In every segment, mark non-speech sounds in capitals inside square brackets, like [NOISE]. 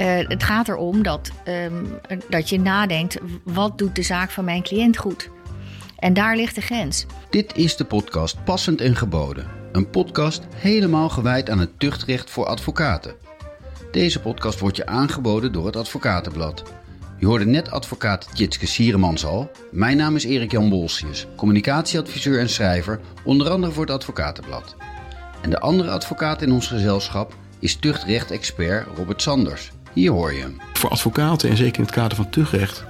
Uh, het gaat erom dat, um, dat je nadenkt: wat doet de zaak van mijn cliënt goed? En daar ligt de grens. Dit is de podcast Passend en Geboden. Een podcast helemaal gewijd aan het tuchtrecht voor advocaten. Deze podcast wordt je aangeboden door het Advocatenblad. Je hoorde net advocaat Jitske Sieremans al. Mijn naam is Erik Jan Bolsius, communicatieadviseur en schrijver, onder andere voor het Advocatenblad. En de andere advocaat in ons gezelschap is tuchtrecht-expert Robert Sanders. Hier hoor je hem. Voor advocaten, en zeker in het kader van tuchtrecht,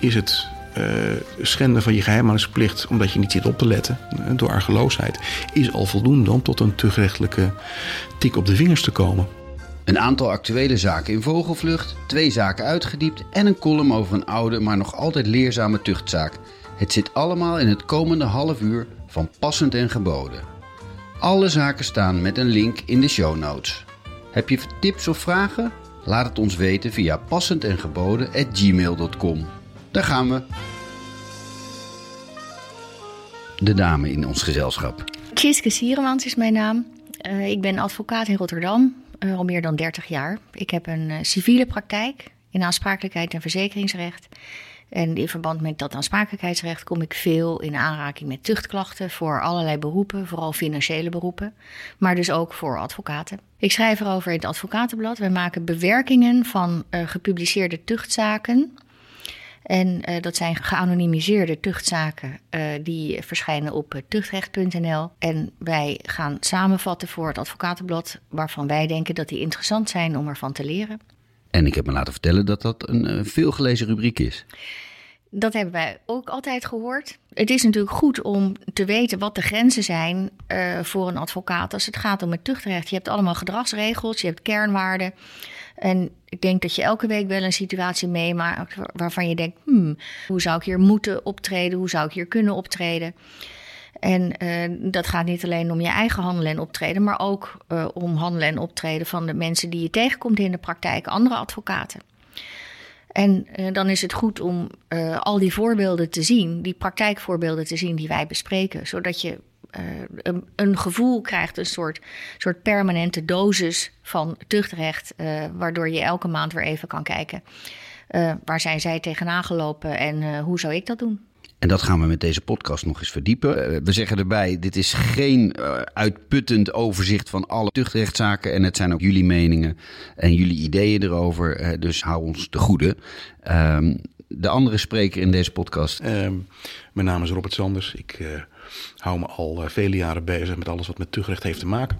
is het uh, schenden van je geheimhoudingsplicht omdat je niet zit op te letten, door argeloosheid, is al voldoende om tot een tuchtrechtelijke tik op de vingers te komen. Een aantal actuele zaken in vogelvlucht, twee zaken uitgediept en een column over een oude, maar nog altijd leerzame tuchtzaak. Het zit allemaal in het komende half uur van Passend en Geboden. Alle zaken staan met een link in de show notes. Heb je tips of vragen? Laat het ons weten via passendengeboden.gmail.com. Daar gaan we. De dame in ons gezelschap. Tjiske Sieremans is mijn naam. Uh, ik ben advocaat in Rotterdam, uh, al meer dan 30 jaar. Ik heb een uh, civiele praktijk in aansprakelijkheid en verzekeringsrecht. En in verband met dat aansprakelijkheidsrecht kom ik veel in aanraking met tuchtklachten voor allerlei beroepen, vooral financiële beroepen, maar dus ook voor advocaten. Ik schrijf erover in het Advocatenblad. Wij maken bewerkingen van uh, gepubliceerde tuchtzaken. En uh, dat zijn geanonimiseerde tuchtzaken uh, die verschijnen op tuchtrecht.nl. En wij gaan samenvatten voor het Advocatenblad waarvan wij denken dat die interessant zijn om ervan te leren. En ik heb me laten vertellen dat dat een uh, veelgelezen rubriek is. Dat hebben wij ook altijd gehoord. Het is natuurlijk goed om te weten wat de grenzen zijn uh, voor een advocaat als het gaat om het tuchtrecht. Je hebt allemaal gedragsregels, je hebt kernwaarden. En ik denk dat je elke week wel een situatie meemaakt waarvan je denkt: hmm, hoe zou ik hier moeten optreden? Hoe zou ik hier kunnen optreden? En uh, dat gaat niet alleen om je eigen handelen en optreden, maar ook uh, om handelen en optreden van de mensen die je tegenkomt in de praktijk, andere advocaten. En uh, dan is het goed om al die voorbeelden te zien, die praktijkvoorbeelden te zien die wij bespreken, zodat je een, een, gevoel krijgt, een soort, soort permanente dosis van tuchtrecht, waardoor je elke maand weer even kan kijken. waar zijn zij tegenaan gelopen en hoe zou ik dat doen? En dat gaan we met deze podcast nog eens verdiepen. We zeggen erbij, dit is geen uh, uitputtend overzicht van alle tuchtrechtszaken. En het zijn ook jullie meningen en jullie ideeën erover. Uh, dus hou ons te goede. Um, de andere spreker in deze podcast. Uh, mijn naam is Robert Sanders. Ik hou me al vele jaren bezig met alles wat met tuchtrecht heeft te maken.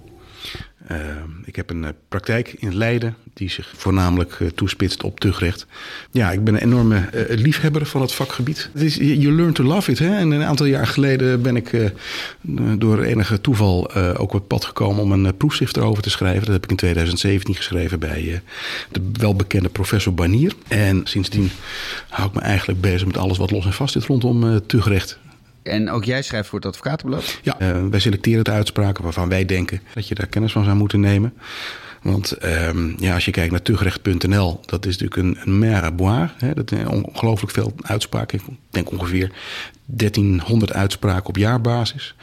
Uh, ik heb een uh, praktijk in Leiden die zich voornamelijk uh, toespitst op tuchtrecht. Ja, ik ben een enorme liefhebber van het vakgebied. Het is, you learn to love it. Hè? En een aantal jaar geleden ben ik door enige toeval ook op het pad gekomen om een proefschrift erover te schrijven. Dat heb ik in 2017 geschreven bij de welbekende professor Banier. En sindsdien hou ik me eigenlijk bezig met alles wat los en vast zit rondom tuchtrecht. En ook jij schrijft voor het Advocatenblad? Ja, uh, wij selecteren de uitspraken waarvan wij denken dat je daar kennis van zou moeten nemen. Want um, ja, als je kijkt naar tugrecht.nl, dat is natuurlijk een, een mer à boire. Hè? Dat zijn ongelooflijk veel uitspraken. Ik denk ongeveer 1300 uitspraken op jaarbasis.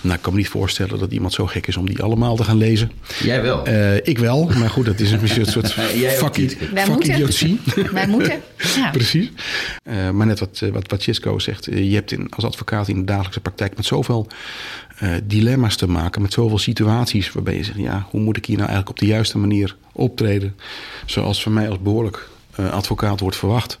Nou, ik kan me niet voorstellen dat iemand zo gek is om die allemaal te gaan lezen. Jij wel? Uh, ik wel, maar goed, dat is een soort [LAUGHS] fucking idiotie. [LAUGHS] Wij moeten. Ja. [LAUGHS] Precies. Uh, maar net wat, wat, wat Cisco zegt, je hebt in, als advocaat in de dagelijkse praktijk met zoveel uh, dilemma's te maken, met zoveel situaties waarbij je zegt, ja, hoe moet ik hier nou eigenlijk op de juiste manier optreden, zoals van mij als behoorlijk uh, advocaat wordt verwacht.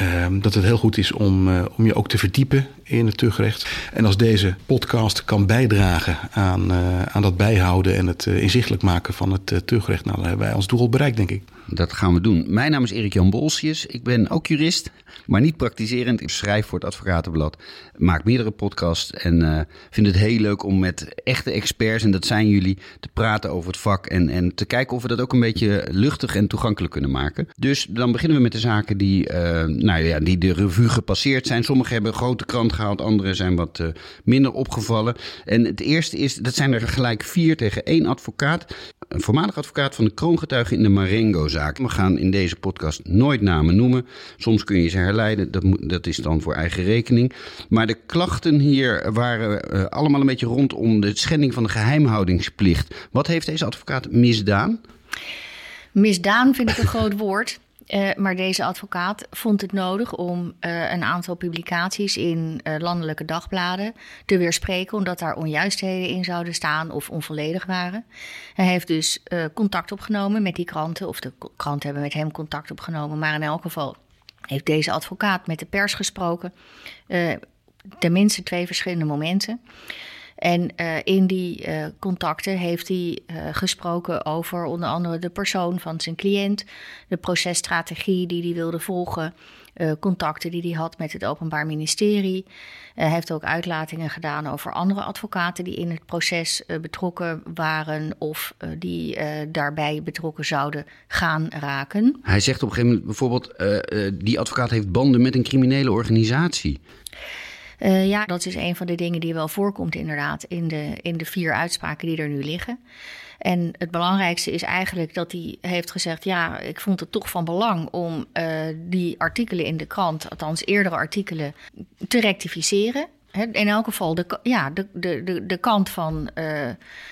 Uh, dat het heel goed is om, uh, om je ook te verdiepen in het tuchtrecht. En als deze podcast kan bijdragen aan, uh, aan dat bijhouden en het inzichtelijk maken van het tuchtrecht, nou, hebben wij ons doel bereikt, denk ik. Dat gaan we doen. Mijn naam is Erik-Jan Bolsius. Ik ben ook jurist, maar niet praktiserend. Ik schrijf voor het Advocatenblad, maak meerdere podcasts en vind het heel leuk om met echte experts, en dat zijn jullie, te praten over het vak en, en te kijken of we dat ook een beetje luchtig en toegankelijk kunnen maken. Dus dan beginnen we met de zaken die, nou ja, die de revue gepasseerd zijn. Sommige hebben grote krant gehaald, andere zijn wat uh, minder opgevallen. En het eerste is, dat zijn er gelijk vier tegen één advocaat. Een voormalig advocaat van de kroongetuigen in de Marengo-zaak. We gaan in deze podcast nooit namen noemen. Soms kun je ze herleiden, dat, dat is dan voor eigen rekening. Maar de klachten hier waren uh, allemaal een beetje rondom de schending van de geheimhoudingsplicht. Wat heeft deze advocaat misdaan? misdaan vind ik een groot woord. Uh, maar deze advocaat vond het nodig om uh, een aantal publicaties in uh, landelijke dagbladen te weerspreken, omdat daar onjuistheden in zouden staan of onvolledig waren. Hij heeft dus contact opgenomen met die kranten, of de kranten hebben met hem contact opgenomen, maar in elk geval heeft deze advocaat met de pers gesproken. tenminste twee verschillende momenten. En uh, in die uh, contacten heeft hij uh, gesproken over onder andere de persoon van zijn cliënt, de processtrategie die hij wilde volgen, contacten die hij had met het Openbaar Ministerie. Hij heeft ook uitlatingen gedaan over andere advocaten die in het proces betrokken waren of die daarbij betrokken zouden gaan raken. Hij zegt op een gegeven moment bijvoorbeeld: die advocaat heeft banden met een criminele organisatie. Uh, ja, dat is een van de dingen die wel voorkomt inderdaad in de, in de vier uitspraken die er nu liggen. En het belangrijkste is eigenlijk dat hij heeft gezegd: ja, ik vond het toch van belang om uh, die artikelen in de krant, althans eerdere artikelen, te rectificeren. In elk geval de, ja, de, de, de, kant van uh,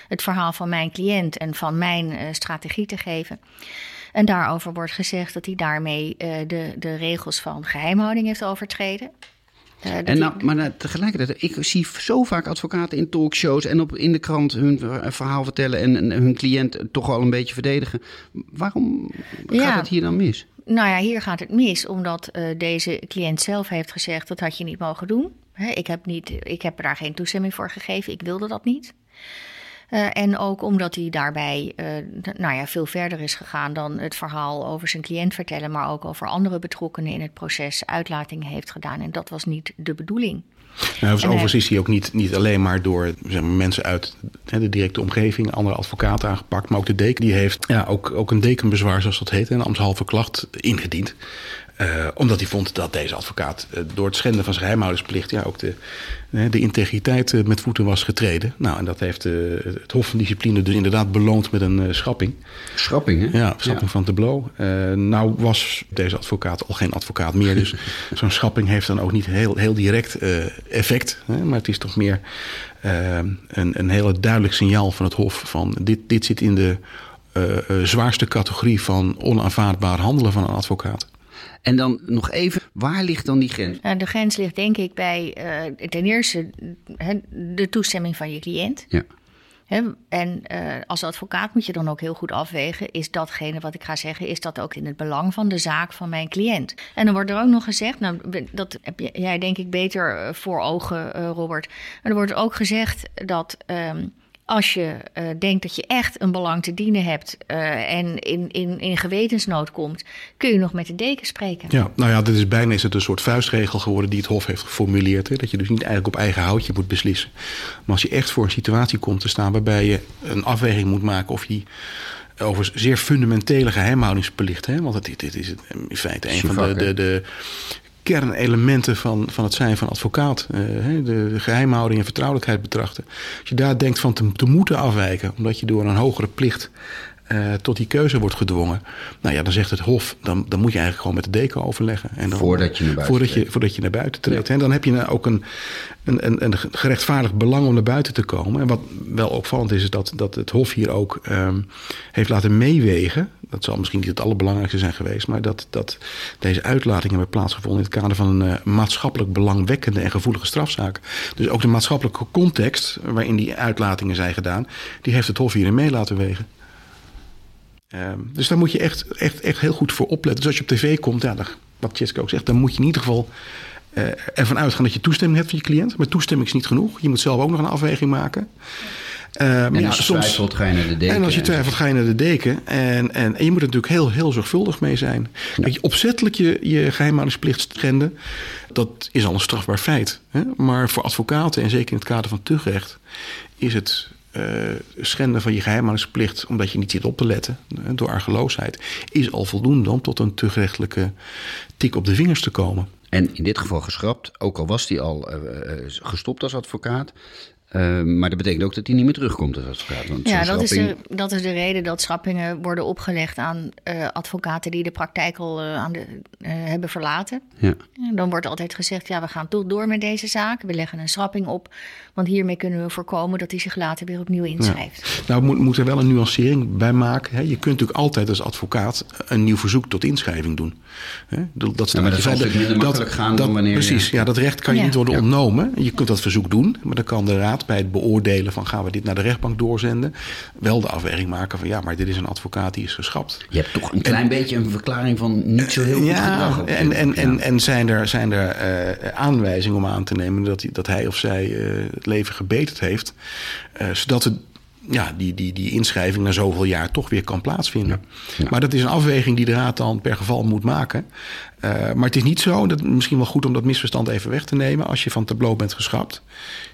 het verhaal van mijn cliënt en van mijn strategie te geven. En daarover wordt gezegd dat hij daarmee de, de regels van geheimhouding heeft overtreden. Uh, en nou, maar nou, tegelijkertijd, ik zie zo vaak advocaten in talkshows en op, in de krant hun verhaal vertellen en, en hun cliënt toch wel een beetje verdedigen. Waarom gaat het hier dan mis? Nou ja, hier gaat het mis omdat uh, deze cliënt zelf heeft gezegd dat had je niet mogen doen. He, ik, heb niet, ik heb daar geen toestemming voor gegeven, ik wilde dat niet. Uh, en ook omdat hij daarbij uh, nou ja, veel verder is gegaan dan het verhaal over zijn cliënt vertellen, maar ook over andere betrokkenen in het proces uitlatingen heeft gedaan. En dat was niet de bedoeling. Nou, overigens is hij ook niet, niet alleen maar door zeg maar, mensen uit hè, de directe omgeving, andere advocaten aangepakt, maar ook de deken. Die heeft ja, ook, ook een dekenbezwaar, zoals dat heet, een ambtshalve klacht ingediend. Uh, omdat hij vond dat deze advocaat uh, door het schenden van zijn geheimhoudingsplicht ja, ook de, de integriteit met voeten was getreden. Nou, en dat heeft het Hof van Discipline dus inderdaad beloond met een schrapping. Schrapping, hè? Ja, schrapping ja. van tableau. nou was deze advocaat al geen advocaat meer, dus [LAUGHS] zo'n schrapping heeft dan ook niet heel, heel direct effect. Hè, maar het is toch meer een, een hele duidelijk signaal van het Hof van dit, dit zit in de zwaarste categorie van onaanvaardbaar handelen van een advocaat. En dan nog even, waar ligt dan die grens? Nou, de grens ligt denk ik bij uh, ten eerste de toestemming van je cliënt. Ja. He, en uh, als advocaat moet je dan ook heel goed afwegen: is datgene wat ik ga zeggen, is dat ook in het belang van de zaak van mijn cliënt? En dan wordt er ook nog gezegd, nou, dat heb jij denk ik beter eh, voor ogen, uh, Robert. Maar er wordt ook gezegd dat. Um, als je uh, denkt dat je echt een belang te dienen hebt uh, en in, in, in gewetensnood komt, kun je nog met de deken spreken. Ja, nou ja, dit is bijna is het een soort vuistregel geworden die het Hof heeft geformuleerd. Hè? Dat je dus niet eigenlijk op eigen houtje moet beslissen. Maar als je echt voor een situatie komt te staan waarbij je een afweging moet maken of je over zeer fundamentele geheimhoudingsplicht. Hè? Want dit, dit is in feite een van de, de, de kernelementen van, van het zijn van advocaat. Uh, de, de, geheimhouding en vertrouwelijkheid betrachten. Als je daar denkt van te moeten afwijken, omdat je door een hogere plicht uh, tot die keuze wordt gedwongen. Nou ja, dan zegt het Hof, dan, dan moet je eigenlijk gewoon met de deken overleggen. En dan, voordat je naar buiten voordat je, voordat je naar buiten treedt. Ja. En dan heb je ook een, een, een, een, gerechtvaardigd belang om naar buiten te komen. En wat wel opvallend is, is dat, dat het Hof hier ook um, heeft laten meewegen. Dat zal misschien niet het allerbelangrijkste zijn geweest, maar dat, dat deze uitlatingen hebben plaatsgevonden in het kader van een uh, maatschappelijk belangwekkende en gevoelige strafzaak. Dus ook de maatschappelijke context waarin die uitlatingen zijn gedaan, die heeft het Hof hierin mee laten wegen. Um, dus daar moet je echt, echt, echt heel goed voor opletten. Dus als je op tv komt, ja, wat Jessica ook zegt, dan moet je in ieder geval uh, ervan uitgaan dat je toestemming hebt van je cliënt. Maar toestemming is niet genoeg. Je moet zelf ook nog een afweging maken. Uh, en als je soms, twijfelt, ga je naar de deken. En als je twijfelt, ga je naar de deken. En, en, en je moet er natuurlijk heel, heel zorgvuldig mee zijn. Ja. Dat je opzettelijk je, je geheimhoudingsplicht schenden, dat is al een strafbaar feit. Hè? Maar voor advocaten, en zeker in het kader van tuchtrecht, is het uh, schenden van je geheimhoudingsplicht, omdat je niet zit op te letten, door argeloosheid, is al voldoende om tot een tuchtrechtelijke tik op de vingers te komen. En in dit geval geschrapt, ook al was hij al uh, gestopt als advocaat. Uh, maar dat betekent ook dat hij niet meer terugkomt als advocaat. Want ja, dat is, de, dat is de reden dat schrappingen worden opgelegd aan uh, advocaten die de praktijk al uh, aan de, hebben verlaten. Ja. En dan wordt altijd gezegd, ja, we gaan toch door met deze zaak. We leggen een schrapping op, want hiermee kunnen we voorkomen dat hij zich later weer opnieuw inschrijft. Ja. Nou, moet, moet er wel een nuancering bij maken. Hè? Je kunt natuurlijk altijd als advocaat een nieuw verzoek tot inschrijving doen. Hè? Dat, ja, maar dat zal minder makkelijk gaan dat, dan wanneer... Precies, ja, dat recht kan je niet worden ontnomen. Je kunt dat verzoek doen, maar dan kan de raad bij het beoordelen van gaan we dit naar de rechtbank doorzenden, wel de afweging maken van ja, maar dit is een advocaat die is geschrapt. Je hebt toch een klein beetje een verklaring van niet zo heel goed ja, gedrag. En, en, en, en zijn er, zijn er uh, aanwijzingen om aan te nemen dat, dat hij of zij uh, het leven gebeterd heeft, uh, zodat het ja, die, die, die inschrijving na zoveel jaar toch weer kan plaatsvinden. Ja, Maar dat is een afweging die de Raad dan per geval moet maken. Uh, maar het is niet zo, dat misschien wel goed om dat misverstand even weg te nemen. Als je van tableau bent geschrapt,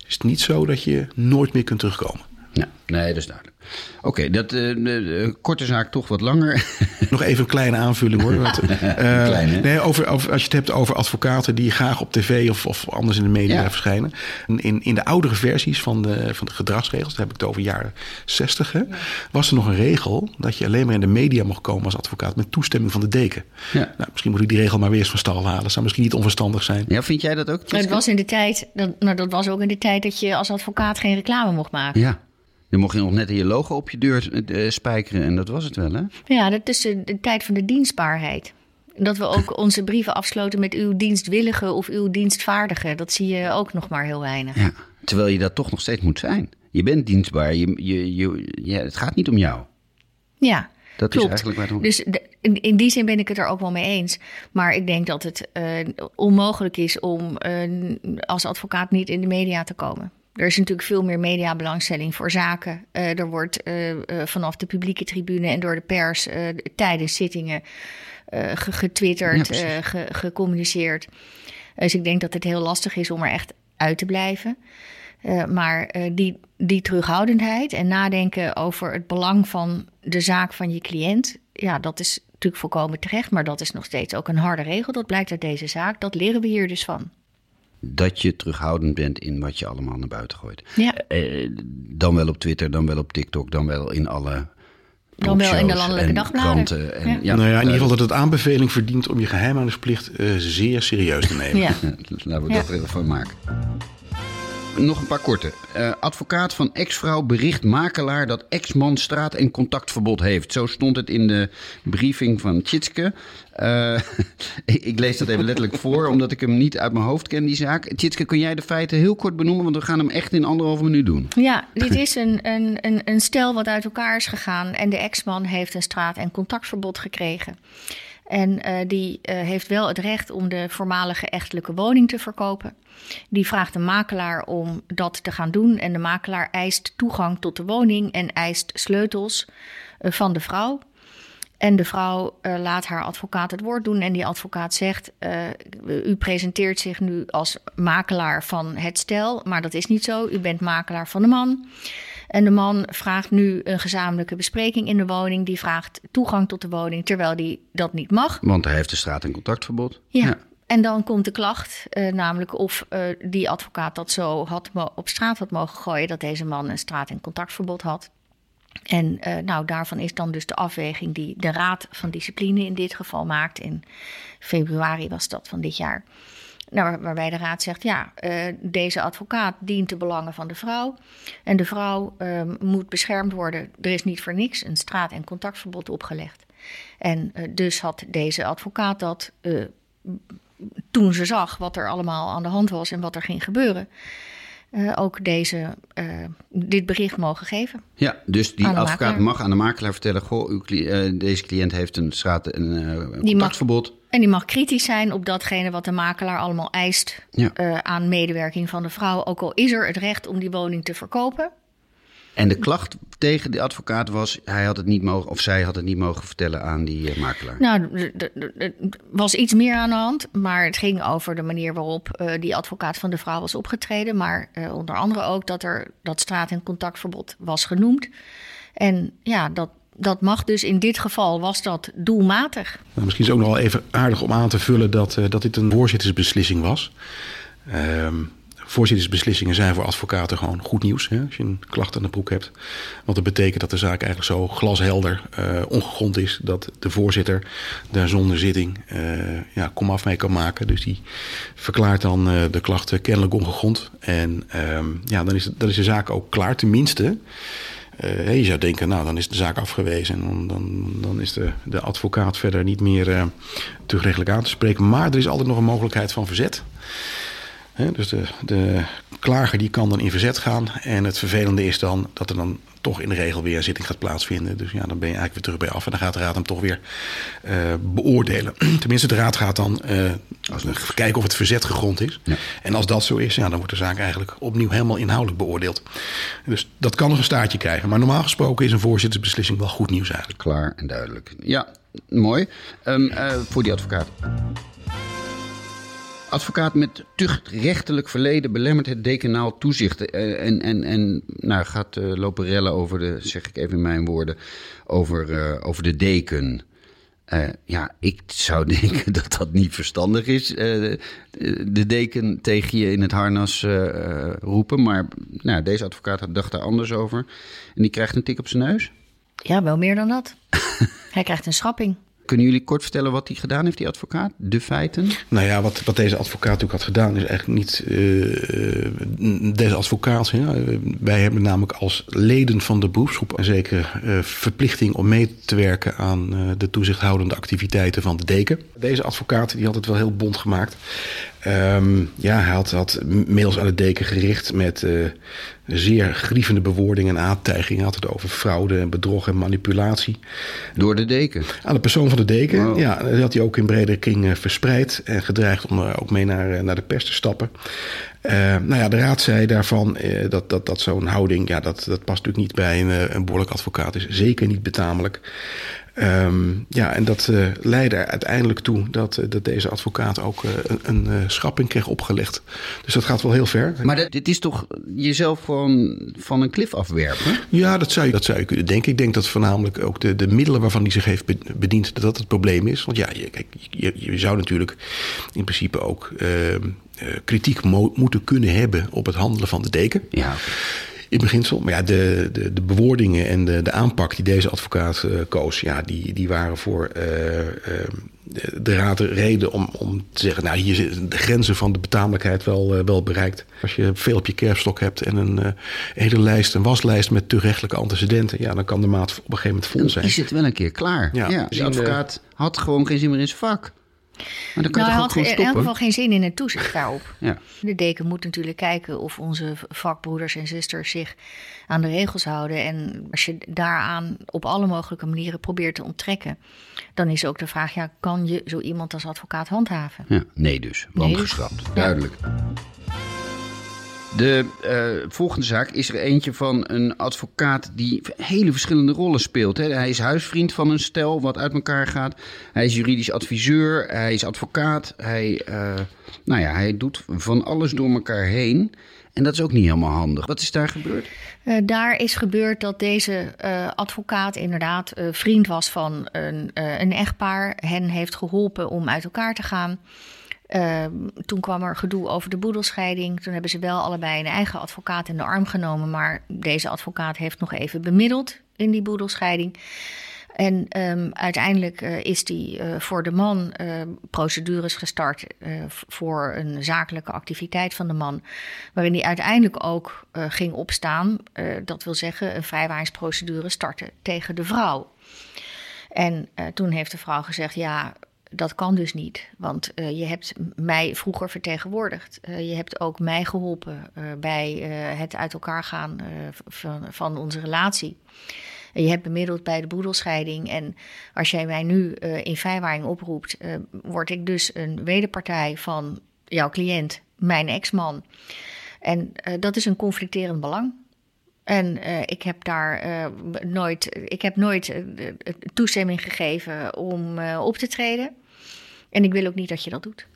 is het niet zo dat je nooit meer kunt terugkomen. Ja, nee, dat is duidelijk. Oké, dat uh, korte zaak toch wat langer. [LAUGHS] Nog even een kleine aanvulling hoor. Want, [LAUGHS] uh, Klein, nee, over, over, als je het hebt over advocaten die graag op tv of, of anders in de media verschijnen. In, in de oudere versies van de, van de gedragsregels, daar heb ik het over jaren 60, hè, was er nog een regel dat je alleen maar in de media mocht komen als advocaat met toestemming van de deken. Ja. Nou, misschien moet ik die regel maar weer eens van stal halen. Dat zou misschien niet onverstandig zijn. Ja, vind jij dat ook? Het was in de tijd, dat, nou, dat was ook in de tijd dat je als advocaat geen reclame mocht maken. Ja. Dan mocht je nog net je logo op je deur uh, spijkeren en dat was het wel, hè? Ja, dat is de, tijd van de dienstbaarheid. Dat we ook [LAUGHS] onze brieven afsloten met uw dienstwillige of uw dienstvaardige. Dat zie je ook nog maar heel weinig. Ja, terwijl je dat toch nog steeds moet zijn. Je bent dienstbaar. Je, je, je, ja, het gaat niet om jou. Ja, dat Klopt. is eigenlijk waarom. Dus in, in, die zin ben ik het er ook wel mee eens. Maar ik denk dat het uh, onmogelijk is om uh, als advocaat niet in de media te komen. Er is natuurlijk veel meer mediabelangstelling voor zaken. Uh, er wordt uh, uh, vanaf de publieke tribune en door de pers tijdens zittingen getwitterd, ja, ge gecommuniceerd. Dus ik denk dat het heel lastig is om er echt uit te blijven. maar die, die terughoudendheid en nadenken over het belang van de zaak van je cliënt, ja, dat is natuurlijk volkomen terecht. Maar dat is nog steeds ook een harde regel. Dat blijkt uit deze zaak. Dat leren we hier dus van dat je terughoudend bent in wat je allemaal naar buiten gooit. Ja. Eh, dan wel op Twitter, dan wel op TikTok, dan wel in alle. Dan wel in de landelijke dagbladen. En, ja. ja. nou ja, in ieder geval dat het aanbeveling verdient om je geheimhoudingsplicht uh, zeer serieus te nemen. Ja. [LAUGHS] Laten we dat er even van maken. Nog een paar korte. Uh, advocaat van ex-vrouw bericht makelaar dat ex-man straat- en contactverbod heeft. Zo stond het in de briefing van Tjitske. [LAUGHS] Uh, ik lees dat even letterlijk voor, [LAUGHS] omdat ik hem niet uit mijn hoofd ken, die zaak. Tjitske, kun jij de feiten heel kort benoemen? Want we gaan hem echt in anderhalve minuut doen. Ja, dit is een, een, een, een stel wat uit elkaar is gegaan. En de ex-man heeft een straat- en contactverbod gekregen. En uh, die uh, heeft wel het recht om de voormalige echtelijke woning te verkopen. Die vraagt de makelaar om dat te gaan doen. En de makelaar eist toegang tot de woning en eist sleutels uh, van de vrouw. En de vrouw laat haar advocaat het woord doen. En die advocaat zegt: U presenteert zich nu als makelaar van het stel. Maar dat is niet zo. U bent makelaar van de man. En de man vraagt nu een gezamenlijke bespreking in de woning. Die vraagt toegang tot de woning, terwijl die dat niet mag. Want hij heeft een straat- en contactverbod. Ja. ja. En dan komt de klacht, uh, namelijk of uh, die advocaat dat zo had op straat had mogen gooien, dat deze man een straat- en contactverbod had. En uh, nou, daarvan is dan dus de afweging die de Raad van Discipline in dit geval maakt. In februari was dat van dit jaar. Nou, waarbij de raad zegt, ja, uh, deze advocaat dient de belangen van de vrouw. En de vrouw uh, moet beschermd worden. Er is niet voor niks een straat- en contactverbod opgelegd. En uh, dus had deze advocaat dat toen ze zag wat er allemaal aan de hand was en wat er ging gebeuren. Ook deze, dit bericht mogen geven. Ja, dus die advocaat makelaar. mag aan de makelaar vertellen: Goh, uw deze cliënt heeft een straat- en contactverbod. Mag, en die mag kritisch zijn op datgene wat de makelaar allemaal eist ja. aan medewerking van de vrouw. Ook al is er het recht om die woning te verkopen. En de klacht tegen de advocaat was: hij had het niet mogen, of zij had het niet mogen vertellen aan die uh, makelaar. Nou, er was iets meer aan de hand, maar het ging over de manier waarop uh, die advocaat van de vrouw was opgetreden. Maar uh, onder andere ook dat er dat straat- en contactverbod was genoemd. En ja, dat, dat mag dus in dit geval, was dat doelmatig. Nou, misschien is het ook nog wel even aardig om aan te vullen dat, dat dit een voorzittersbeslissing was. Um, voorzittersbeslissingen zijn voor advocaten gewoon goed nieuws. Hè, als je een klacht aan de broek hebt. Want dat betekent dat de zaak eigenlijk zo glashelder uh, ongegrond is. Dat de voorzitter daar zonder zitting uh, ja, komaf mee kan maken. Dus die verklaart dan de klachten kennelijk ongegrond. En um, ja, dan is, dan is de zaak ook klaar. Tenminste, je zou denken, nou dan is de zaak afgewezen. En dan, dan, dan is de, de advocaat verder niet meer uh, terugrechtelijk aan te spreken. Maar er is altijd nog een mogelijkheid van verzet. Dus de, de klager die kan dan in verzet gaan. En het vervelende is dan dat er dan toch in de regel weer een zitting gaat plaatsvinden. Dus ja, dan ben je eigenlijk weer terug bij af. En dan gaat de raad hem toch weer uh, beoordelen. [CLEARS THROAT] Tenminste, de raad gaat dan uh, kijken of het verzet gegrond is. Ja. En als dat zo is, ja, dan wordt de zaak eigenlijk opnieuw helemaal inhoudelijk beoordeeld. Dus dat kan nog een staartje krijgen. Maar normaal gesproken is een voorzittersbeslissing wel goed nieuws eigenlijk. Klaar en duidelijk. Ja, mooi. Um, uh, voor die advocaat advocaat met tuchtrechtelijk verleden belemmert het dekenaal toezicht. En, en, en nou, gaat uh, lopen rellen over de, zeg ik even in mijn woorden, over, uh, over de deken. Uh, ja, ik zou [LAUGHS] denken dat dat niet verstandig is. de deken tegen je in het harnas roepen. Maar nou, deze advocaat dacht daar anders over. En die krijgt een tik op zijn neus. Ja, wel meer dan dat. [LAUGHS] Hij krijgt een schrapping. Kunnen jullie kort vertellen wat hij gedaan heeft, die advocaat? De feiten? Nou ja, wat, wat deze advocaat natuurlijk had gedaan, is eigenlijk niet uh, deze advocaat. Wij hebben namelijk als leden van de beroepsgroep een zekere uh, verplichting om mee te werken aan uh, de toezichthoudende activiteiten van de deken. Deze advocaat die had het wel heel bond gemaakt. Um, ja, hij had, had mails aan de deken gericht met uh, zeer grievende bewoordingen en aantijgingen. Hij had het over fraude en bedrog en manipulatie. Door de deken? Aan de persoon van de deken. Wow. Ja, dat had hij ook in bredere kring uh, verspreid. En gedreigd om ook mee naar, naar de pers te stappen. Uh, nou ja, de raad zei daarvan uh, dat, dat, dat zo'n houding, ja, dat, dat past natuurlijk niet bij een, een behoorlijk advocaat. Is zeker niet betamelijk. Um, ja, en dat uh, leidde er uiteindelijk toe dat, uh, dat deze advocaat ook uh, een, een schrapping kreeg opgelegd. Dus dat gaat wel heel ver. Maar dat, dit is toch jezelf gewoon van een klif afwerpen? Ja, dat zou, je, dat zou je kunnen denken. Ik denk dat voornamelijk ook de, de middelen waarvan hij zich heeft bediend, dat dat het probleem is. Want ja, je, kijk, je, je zou natuurlijk in principe ook ehm, kritiek mo moeten kunnen hebben op het handelen van de deken. Ja in beginsel. Maar ja, de, de, de bewoordingen en de, de aanpak die deze advocaat uh, koos, ja, die, die waren voor uh, uh, de, de raad reden om, om te zeggen, nou, hier zitten de grenzen van de betamelijkheid wel, wel bereikt. Als je veel op je kerfstok hebt en een hele lijst, een waslijst met terechtelijke antecedenten, ja, dan kan de maat op een gegeven moment vol zijn. Dan is het wel een keer klaar. Ja, ja de advocaat had gewoon geen zin meer in zijn vak. Maar dan kan nou, had in elk geval geen zin in het toezicht daarop. [LAUGHS] Ja. De deken moet natuurlijk kijken of onze vakbroeders en zusters zich aan de regels houden. En als je daaraan op alle mogelijke manieren probeert te onttrekken, dan is ook de vraag: ja, kan je zo iemand als advocaat handhaven? Ja, nee, dus. Want geschrapt. Duidelijk. De uh, volgende zaak is er eentje van een advocaat die hele verschillende rollen speelt. Hè. Hij is huisvriend van een stel wat uit elkaar gaat. Hij is juridisch adviseur, hij is advocaat. Hij, uh, nou ja, hij doet van alles door elkaar heen. En dat is ook niet helemaal handig. Wat is daar gebeurd? Uh, daar is gebeurd dat deze advocaat inderdaad vriend was van een, een echtpaar. Hen heeft geholpen om uit elkaar te gaan. Uh, toen kwam er gedoe over de boedelscheiding. Toen hebben ze wel allebei een eigen advocaat in de arm genomen. Maar deze advocaat heeft nog even bemiddeld in die boedelscheiding. En um, uiteindelijk uh, is die uh, voor de man uh, procedures gestart voor een zakelijke activiteit van de man. Waarin hij uiteindelijk ook ging opstaan. dat wil zeggen, een vrijwaringsprocedure starten tegen de vrouw. En toen heeft de vrouw gezegd: Ja, dat kan dus niet, want uh, je hebt mij vroeger vertegenwoordigd. Uh, je hebt ook mij geholpen uh, bij het uit elkaar gaan van, van, onze relatie. je hebt bemiddeld bij de boedelscheiding. En als jij mij nu in vrijwaring oproept, word ik dus een wederpartij van jouw cliënt, mijn ex-man. En dat is een conflicterend belang. En ik heb daar nooit, ik heb nooit toestemming gegeven om op te treden. En ik wil ook niet dat je dat doet.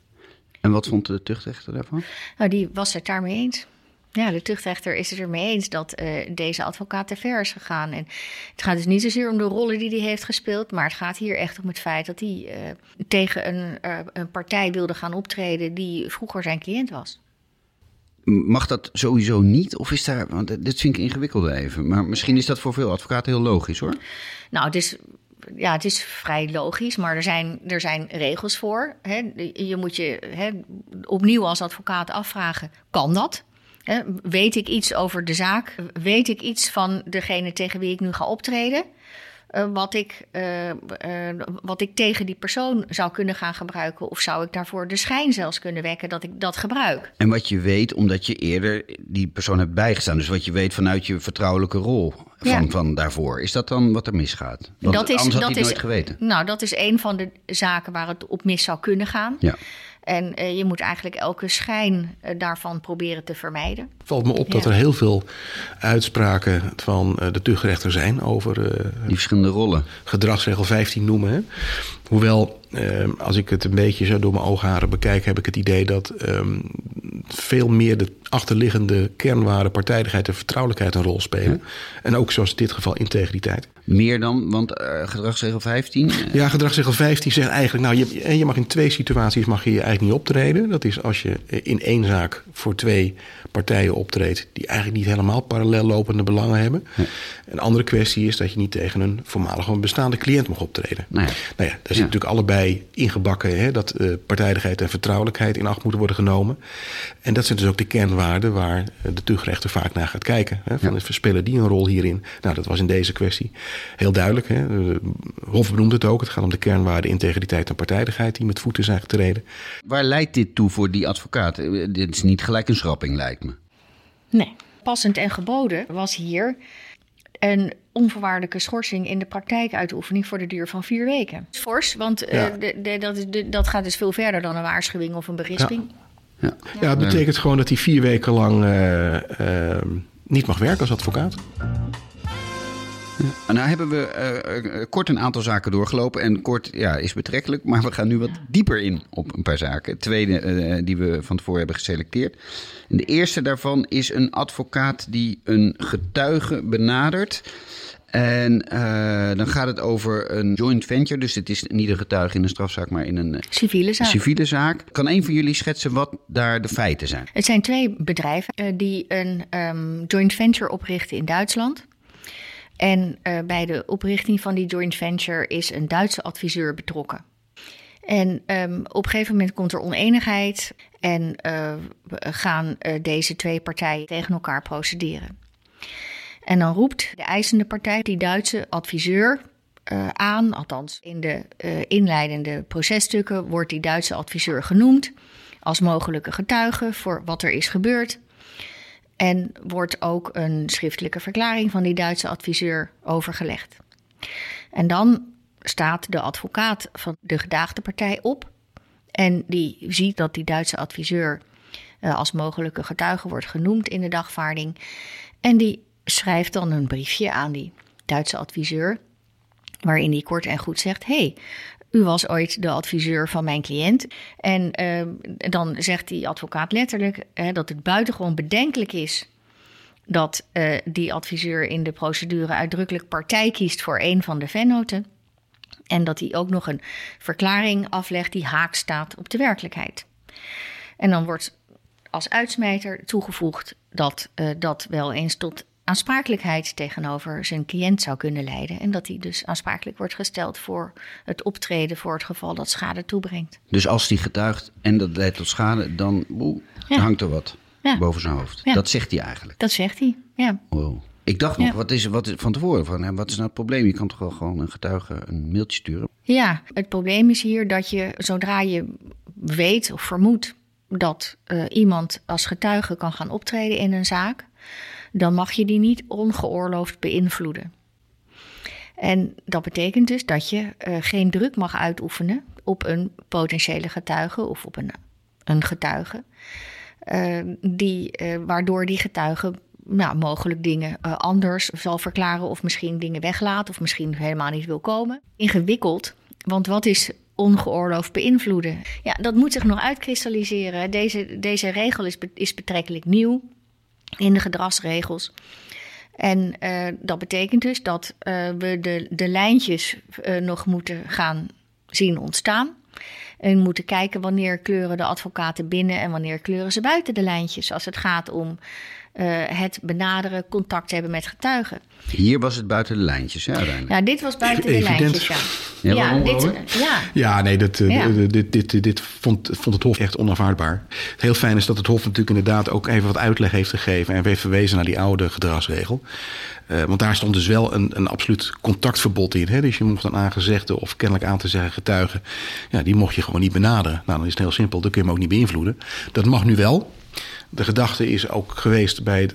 En wat vond de tuchtrechter daarvan? Nou, die was het daarmee eens. Ja, de tuchtrechter is het ermee eens dat uh, deze advocaat te ver is gegaan. En het gaat dus niet zozeer om de rollen die hij heeft gespeeld, maar het gaat hier echt om het feit dat hij uh, tegen een, uh, een partij wilde gaan optreden die vroeger zijn cliënt was. Mag dat sowieso niet? Of is daar, want dit vind ik ingewikkeld even. Maar misschien is dat voor veel advocaten heel logisch hoor. Nou, het is, ja, het is vrij logisch, maar er zijn, er zijn regels voor. Hè. Je moet je hè, opnieuw als advocaat afvragen: kan dat? Hè, weet ik iets over de zaak? Weet ik iets van degene tegen wie ik nu ga optreden? Uh, wat, ik, uh, uh, wat ik tegen die persoon zou kunnen gaan gebruiken. Of zou ik daarvoor de schijn zelfs kunnen wekken dat ik dat gebruik. En wat je weet omdat je eerder die persoon hebt bijgestaan. Dus wat je weet vanuit je vertrouwelijke rol van, ja. van daarvoor. Is dat dan wat er misgaat? Want dat is, anders had dat hij is, nooit geweten. Nou, dat is een van de zaken waar het op mis zou kunnen gaan. Ja. En uh, je moet eigenlijk elke schijn uh, daarvan proberen te vermijden. Valt me op dat er heel veel uitspraken van uh, de tuchtrechter zijn over. Die verschillende rollen. Gedragsregel 15 noemen. Hè? Hoewel, als ik het een beetje zo door mijn oogharen bekijk, heb ik het idee dat um, veel meer de achterliggende kernwaarden, partijdigheid en vertrouwelijkheid een rol spelen. En ook zoals in dit geval integriteit. Meer dan, want uh, gedragsregel 15? Ja, gedragsregel 15 zegt eigenlijk, nou, je, je mag in twee situaties mag je, je eigenlijk niet optreden. Dat is als je in één zaak voor twee partijen optreedt die eigenlijk niet helemaal parallel lopende belangen hebben. Een andere kwestie is dat je niet tegen een voormalige bestaande cliënt mag optreden. Nou ja, nou ja daar zit ja. natuurlijk allebei ingebakken hè, dat uh, partijdigheid en vertrouwelijkheid in acht moeten worden genomen. En dat zijn dus ook de kernwaarden waar de tuchtrechter vaak naar gaat kijken. Hè, van ja. verspillen die een rol hierin? Nou, dat was in deze kwestie heel duidelijk. Hè. Hof benoemt het ook. Het gaat om de kernwaarden integriteit en partijdigheid die met voeten zijn getreden. Waar leidt dit toe voor die advocaat? Dit is niet gelijk een schrapping, lijkt me. Nee. Passend en geboden was hier een onvoorwaardelijke schorsing in de praktijkuitoefening voor de duur van vier weken. Fors, want ja. uh, de, de, dat, de, dat gaat dus veel verder dan een waarschuwing of een berisping. Ja, ja. ja het betekent gewoon dat hij vier weken lang uh, uh, niet mag werken als advocaat. Ja. Nou hebben we uh, kort een aantal zaken doorgelopen. En kort ja, is betrekkelijk, maar we gaan nu wat dieper in op een paar zaken. Tweede uh, die we van tevoren hebben geselecteerd. En de eerste daarvan is een advocaat die een getuige benadert. En uh, dan gaat het over een joint venture. Dus het is niet een getuige in een strafzaak, maar in een civiele zaak. civiele zaak. Kan een van jullie schetsen wat daar de feiten zijn? Het zijn twee bedrijven uh, die een um, joint venture oprichten in Duitsland. En uh, bij de oprichting van die joint venture is een Duitse adviseur betrokken. En um, op een gegeven moment komt er oneenigheid en gaan deze twee partijen tegen elkaar procederen. En dan roept de eisende partij die Duitse adviseur uh, aan, althans in de inleidende processtukken wordt die Duitse adviseur genoemd als mogelijke getuige voor wat er is gebeurd. En wordt ook een schriftelijke verklaring van die Duitse adviseur overgelegd. En dan staat de advocaat van de gedaagde partij op. En die ziet dat die Duitse adviseur uh, als mogelijke getuige wordt genoemd in de dagvaarding. En die schrijft dan een briefje aan die Duitse adviseur. Waarin hij kort en goed zegt: hey, u was ooit de adviseur van mijn cliënt. En uh, dan zegt die advocaat letterlijk dat het buitengewoon bedenkelijk is dat uh, die adviseur in de procedure uitdrukkelijk partij kiest voor een van de vennoten. En dat hij ook nog een verklaring aflegt die haak staat op de werkelijkheid. En dan wordt als uitsmijter toegevoegd dat dat wel eens tot aansprakelijkheid tegenover zijn cliënt zou kunnen leiden. En dat hij dus aansprakelijk wordt gesteld voor het optreden voor het geval dat schade toebrengt. Dus als die getuigt en dat leidt tot schade, dan ja. hangt er wat ja. boven zijn hoofd. Ja. Dat zegt hij eigenlijk. Dat zegt hij, ja. Wow. Ik dacht nog, wat is, wat is van tevoren van, wat is nou het probleem? Je kan toch wel gewoon een getuige een mailtje sturen? Ja, het probleem is hier dat je zodra je weet of vermoedt dat uh, iemand als getuige kan gaan optreden in een zaak, dan mag je die niet ongeoorloofd beïnvloeden. En dat betekent dus dat je uh, geen druk mag uitoefenen op een potentiële getuige of op een, een getuige, uh, die, uh, waardoor die getuige nou, mogelijk dingen anders zal verklaren of misschien dingen weglaat of misschien helemaal niet wil komen. Ingewikkeld, want wat is ongeoorloofd beïnvloeden? Ja, dat moet zich nog uitkristalliseren. Deze, deze regel is, is betrekkelijk nieuw in de gedragsregels. En uh, dat betekent dus dat uh, we de, de lijntjes uh, nog moeten gaan zien ontstaan. En moeten kijken wanneer kleuren de advocaten binnen en wanneer kleuren ze buiten de lijntjes. Als het gaat om uh, het benaderen, contact hebben met getuigen. Hier was het buiten de lijntjes, hè, uiteindelijk? Ja, dit was buiten de lijntjes, ja. Ja, ja, dit, ja. ja nee, dat, ja. dit, dit, dit, dit vond, vond het Hof echt onaanvaardbaar. Het heel fijn is dat het Hof natuurlijk inderdaad ook even wat uitleg heeft gegeven... en heeft verwezen naar die oude gedragsregel. Uh, want daar stond dus wel een, een absoluut contactverbod in. Hè? Dus je mocht een aangezegde of kennelijk aan te zeggen getuigen... ja, die mocht je gewoon niet benaderen. Nou, dan is het heel simpel, dan kun je hem ook niet beïnvloeden. Dat mag nu wel... De gedachte is ook geweest bij het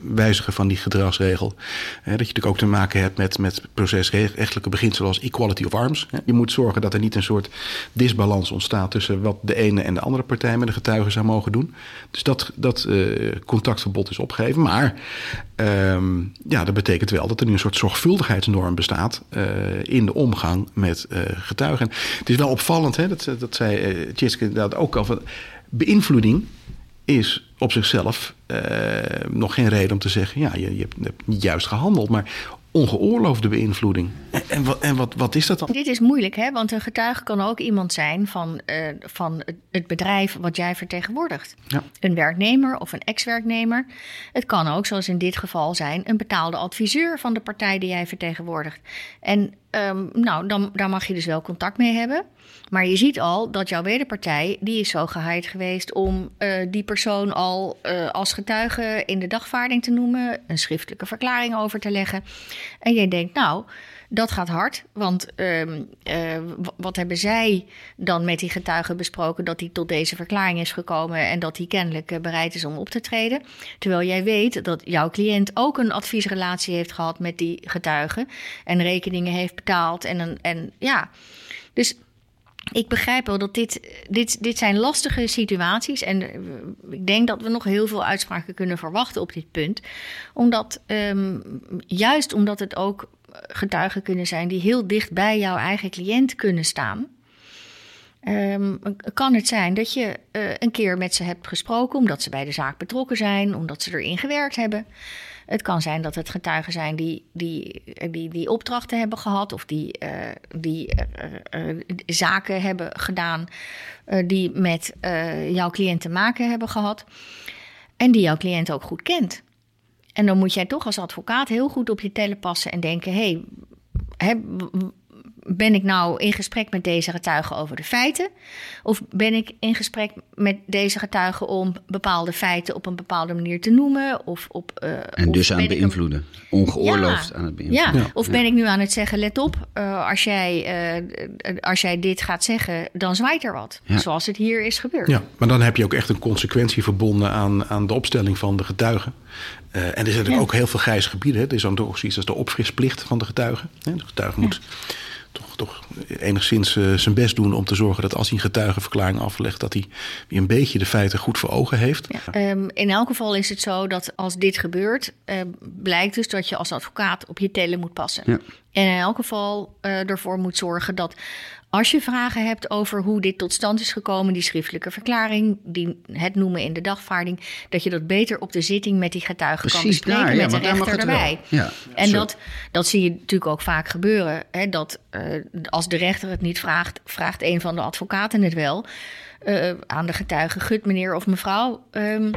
wijzigen van die gedragsregel. Hè, dat je natuurlijk ook te maken hebt met, met procesrechtelijke beginselen als equality of arms. Je moet zorgen dat er niet een soort disbalans ontstaat tussen wat de ene en de andere partij met de getuigen zou mogen doen. Dus dat, dat uh, contactverbod is opgegeven. Maar uh, ja, dat betekent wel dat er nu een soort zorgvuldigheidsnorm bestaat uh, in de omgang met uh, getuigen. Het is wel opvallend, hè, dat, dat zei uh, inderdaad ook al. Van, beïnvloeding is op zichzelf uh, nog geen reden om te zeggen: ja, je, je hebt niet juist gehandeld. Maar ongeoorloofde beïnvloeding. En, en, wat, en wat, wat is dat dan? Dit is moeilijk, hè? want een getuige kan ook iemand zijn van, uh, van het bedrijf wat jij vertegenwoordigt. Ja. Een werknemer of een ex-werknemer. Het kan ook, zoals in dit geval zijn, een betaalde adviseur van de partij die jij vertegenwoordigt. En um, nou, dan, daar mag je dus wel contact mee hebben. Maar je ziet al dat jouw wederpartij, die is zo geheid geweest om uh, die persoon al uh, als getuige in de dagvaarding te noemen, een schriftelijke verklaring over te leggen. En jij denkt, nou, dat gaat hard, want uh, wat hebben zij dan met die getuige besproken dat hij tot deze verklaring is gekomen en dat hij kennelijk bereid is om op te treden? Terwijl jij weet dat jouw cliënt ook een adviesrelatie heeft gehad met die getuige en rekeningen heeft betaald en, en ja, dus ik begrijp wel dat dit, dit, dit zijn lastige situaties. En ik denk dat we nog heel veel uitspraken kunnen verwachten op dit punt. Omdat, um, juist omdat het ook getuigen kunnen zijn die heel dicht bij jouw eigen cliënt kunnen staan. Um, kan het zijn dat je uh, een keer met ze hebt gesproken omdat ze bij de zaak betrokken zijn, omdat ze erin gewerkt hebben. Het kan zijn dat het getuigen zijn die, die, die, die opdrachten hebben gehad of die, uh, die zaken hebben gedaan die met jouw cliënt te maken hebben gehad. En die jouw cliënt ook goed kent. En dan moet jij toch als advocaat heel goed op je tellen passen en denken: hé, hey, ben ik nou in gesprek met deze getuigen over de feiten? Of ben ik in gesprek met deze getuigen om bepaalde feiten op een bepaalde manier te noemen? Of op, uh, en dus aan het beïnvloeden. Een... Ongeoorloofd ja. aan het beïnvloeden. Ja. ja. Of ben ik nu aan het zeggen, let op, uh, als, jij, uh, als jij dit gaat zeggen, dan zwaait er wat. Zoals het hier is gebeurd. Ja, maar dan heb je ook echt een consequentie verbonden aan, aan de opstelling van de getuigen. Uh, en er zijn natuurlijk ja. ook heel veel grijze gebieden. Hè. Er is dan toch zoiets als de opfrisplicht van de getuigen. De getuige moet toch, toch enigszins uh, zijn best doen om te zorgen dat als hij een getuigenverklaring aflegt, dat hij weer een beetje de feiten goed voor ogen heeft. Ja. Um, in elk geval is het zo dat als dit gebeurt, uh, blijkt dus dat je als advocaat op je tellen moet passen. Ja. En in elk geval uh, ervoor moet zorgen dat als je vragen hebt over hoe dit tot stand is gekomen, die schriftelijke verklaring, die het noemen in de dagvaarding, dat je dat beter op de zitting met die getuigen kan bespreken daar, ja, met de rechter erbij. Ja, en dat, dat zie je natuurlijk ook vaak gebeuren. Hè, dat uh, als de rechter het niet vraagt, vraagt een van de advocaten het wel uh, aan de getuige: Gut, meneer of mevrouw. Um,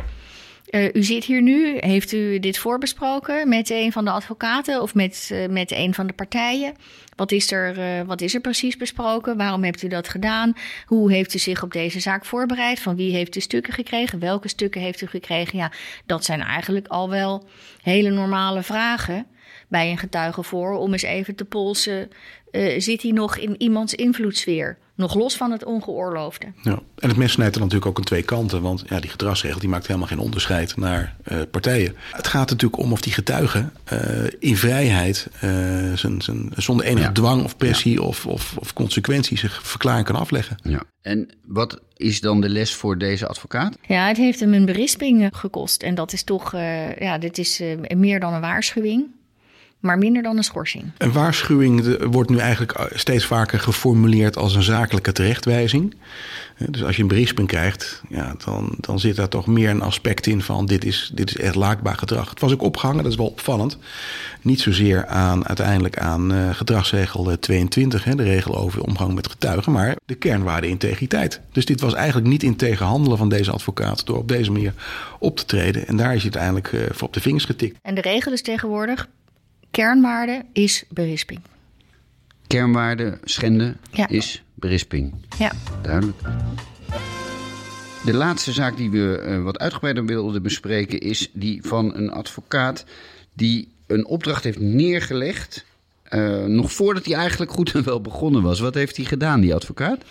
uh, u zit hier nu. Heeft u dit voorbesproken met een van de advocaten of met, uh, met een van de partijen? Wat is, er, uh, wat is er precies besproken? Waarom hebt u dat gedaan? Hoe heeft u zich op deze zaak voorbereid? Van wie heeft u stukken gekregen? Welke stukken heeft u gekregen? Ja, dat zijn eigenlijk al wel hele normale vragen bij een getuige voor om eens even te polsen. zit hij nog in iemands invloedssfeer? Nog los van het ongeoorloofde. Ja. En het mes snijdt er natuurlijk ook aan twee kanten. Want ja, die gedragsregel die maakt helemaal geen onderscheid naar uh, partijen. Het gaat natuurlijk om of die getuige uh, in vrijheid, uh, zijn, zijn, zonder enige ja. dwang of pressie ja. of, of, of, consequenties zich verklaring kan afleggen. Ja. En wat is dan de les voor deze advocaat? Ja, het heeft hem een berisping gekost. En dat is toch, ja, dit is meer dan een waarschuwing. Maar minder dan een schorsing. Een waarschuwing wordt nu eigenlijk eh, steeds vaker geformuleerd als een zakelijke terechtwijzing. Eh, Dus als je een berisping krijgt, ja, dan, dan zit daar toch meer een aspect in van dit is, dit is echt laakbaar gedrag. Het was ook opgehangen, dat is wel opvallend. Niet zozeer aan, uiteindelijk aan eh, gedragsregel eh, 22, hè, de regel over omgang met getuigen, maar de kernwaarde integriteit. Dus dit was eigenlijk niet in tegenhandelen van deze advocaat door op deze manier op te treden. En daar is hij uiteindelijk voor op de vingers getikt. En de regel is tegenwoordig: kernwaarde is berisping. Kernwaarde schenden Ja. is berisping. Ja. Duidelijk. De laatste zaak die we eh, wat uitgebreider wilden bespreken is die van een advocaat die een opdracht heeft neergelegd. eh, nog voordat hij eigenlijk goed en wel begonnen was. Wat heeft hij gedaan, die advocaat?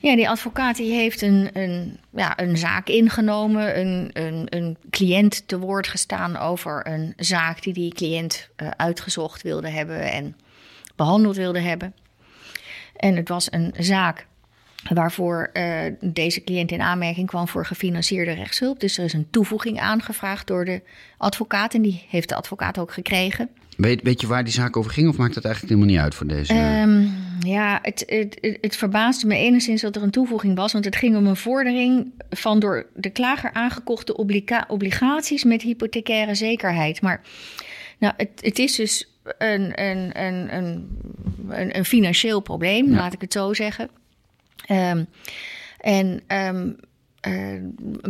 Ja, die advocaat die heeft een, een, ja, een zaak ingenomen, een, een, een cliënt te woord gestaan over een zaak die die cliënt eh, uitgezocht wilde hebben en behandeld wilde hebben. En het was een zaak waarvoor eh, deze cliënt in aanmerking kwam voor gefinancierde rechtshulp. Dus er is een toevoeging aangevraagd door de advocaat en die heeft de advocaat ook gekregen. Weet, weet je waar die zaak over ging of maakt dat eigenlijk helemaal niet uit voor deze? Ehm, ja, het, het, het, verbaasde me enigszins dat er een toevoeging was. Want het ging om een vordering van door de klager aangekochte obliga- obligaties met hypothecaire zekerheid. Maar nou, het, het is dus een, een, een, een, een, een financieel probleem, laat ik het zo zeggen. Ehm, en ehm, eh,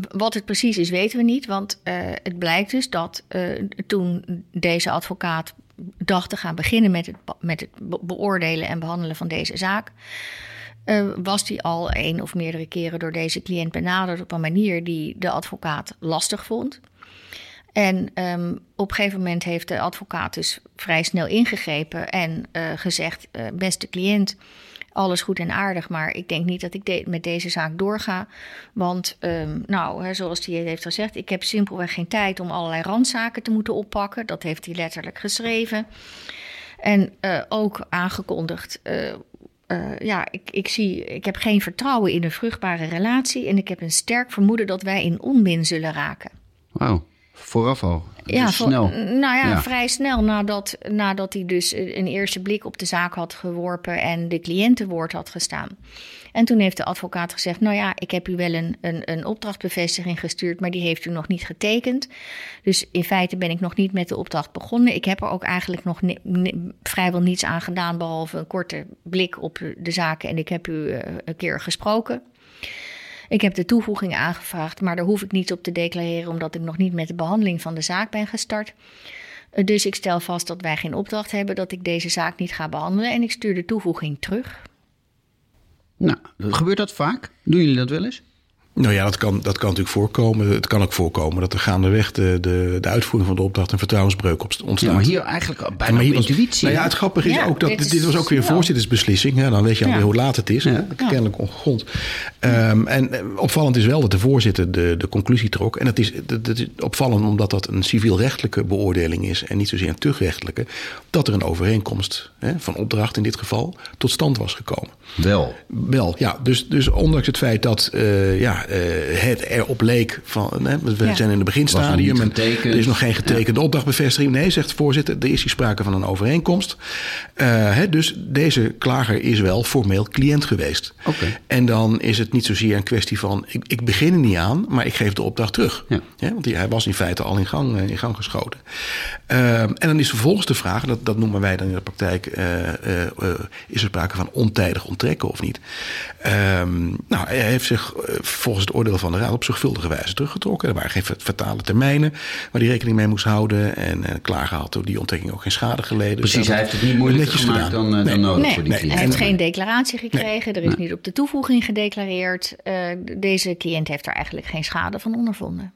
wat het precies is, weten we niet. Want eh, het blijkt dus dat eh, toen deze advocaat dacht te gaan beginnen met het, met het be- beoordelen en behandelen van deze zaak. was hij al één of meerdere keren door deze cliënt benaderd op een manier die de advocaat lastig vond. En ehm, op een gegeven moment heeft de advocaat dus vrij snel ingegrepen en gezegd: Beste cliënt, alles goed en aardig, maar ik denk niet dat ik met deze zaak doorga. Want, ehm, nou, hè, zoals hij heeft gezegd, ik heb simpelweg geen tijd om allerlei randzaken te moeten oppakken. Dat heeft hij letterlijk geschreven. En eh, ook aangekondigd. eh, eh, ja, ik, ik, zie, ik heb geen vertrouwen in een vruchtbare relatie. En ik heb een sterk vermoeden dat wij in onmin zullen raken. Wauw, vooraf al. Dus Ja, snel. Nou ja, Ja. vrij snel nadat, nadat hij dus een eerste blik op de zaak had geworpen en de cliënt te woord had gestaan. En toen heeft de advocaat gezegd: Nou ja, ik heb u wel een, een, een opdrachtbevestiging gestuurd, maar die heeft u nog niet getekend. Dus in feite ben ik nog niet met de opdracht begonnen. Ik heb er ook eigenlijk nog vrijwel niets aan gedaan, behalve een korte blik op de zaken. En ik heb u eh, een keer gesproken. Ik heb de toevoeging aangevraagd, maar daar hoef ik niet op te declareren omdat ik nog niet met de behandeling van de zaak ben gestart. Eh, Dus ik stel vast dat wij geen opdracht hebben, dat ik deze zaak niet ga behandelen en ik stuur de toevoeging terug. Nou, gebeurt dat vaak? Doen jullie dat wel eens? Nou ja, dat kan, dat kan natuurlijk voorkomen. Het kan ook voorkomen dat er gaandeweg de, de, de uitvoering van de opdracht een vertrouwensbreuk ontstaat. Ja, maar hier eigenlijk al bijna maar hier was, intuïtie. nou ja, het grappige is Ja, ook dat dit was ook weer een snel. voorzittersbeslissing. Dan weet je alweer Ja. hoe laat het is. Hè, Kennelijk ongegrond. Ehm, en eh, opvallend is wel dat de voorzitter de, de conclusie trok. En dat is, dat, dat is opvallend omdat dat een civielrechtelijke beoordeling is en niet zozeer een tuchtrechtelijke. Dat er een overeenkomst hè, van opdracht in dit geval tot stand was gekomen. Wel. Wel, ja. Dus, dus ondanks het feit dat eh, ja, het erop leek van... Hè, we Ja. zijn in het Was beginstadium en er is nog geen getekende opdrachtbevestiging. Nee, zegt de voorzitter, er is hier sprake van een overeenkomst. Eh, hè, dus deze klager is wel formeel cliënt geweest. Oké. En dan is het niet zozeer een kwestie van... ik, ik begin er niet aan, maar ik geef de opdracht terug. Ja. want die- hij was in feite al in gang, eh, in gang geschoten. Ehm, en dan is vervolgens de vraag, dat, dat noemen wij dan in de praktijk... eh, eh, eh, is er sprake van ontijdig onttrekken of niet? Ehm, nou, hij heeft zich eh, volgens het oordeel van de Raad op zorgvuldige wijze teruggetrokken. Er waren geen fatale termijnen waar hij rekening mee moest houden. En uh, klaar had door die onttrekking ook geen schade geleden. Precies, Dus hij heeft het niet moeilijker gemaakt gedaan. dan, uh, Nee. dan nodig Nee, voor die nee, cliënt. hij heeft geen declaratie gekregen, er is niet op de toevoeging gedeclareerd. Eh, deze cliënt heeft er eigenlijk geen schade van ondervonden.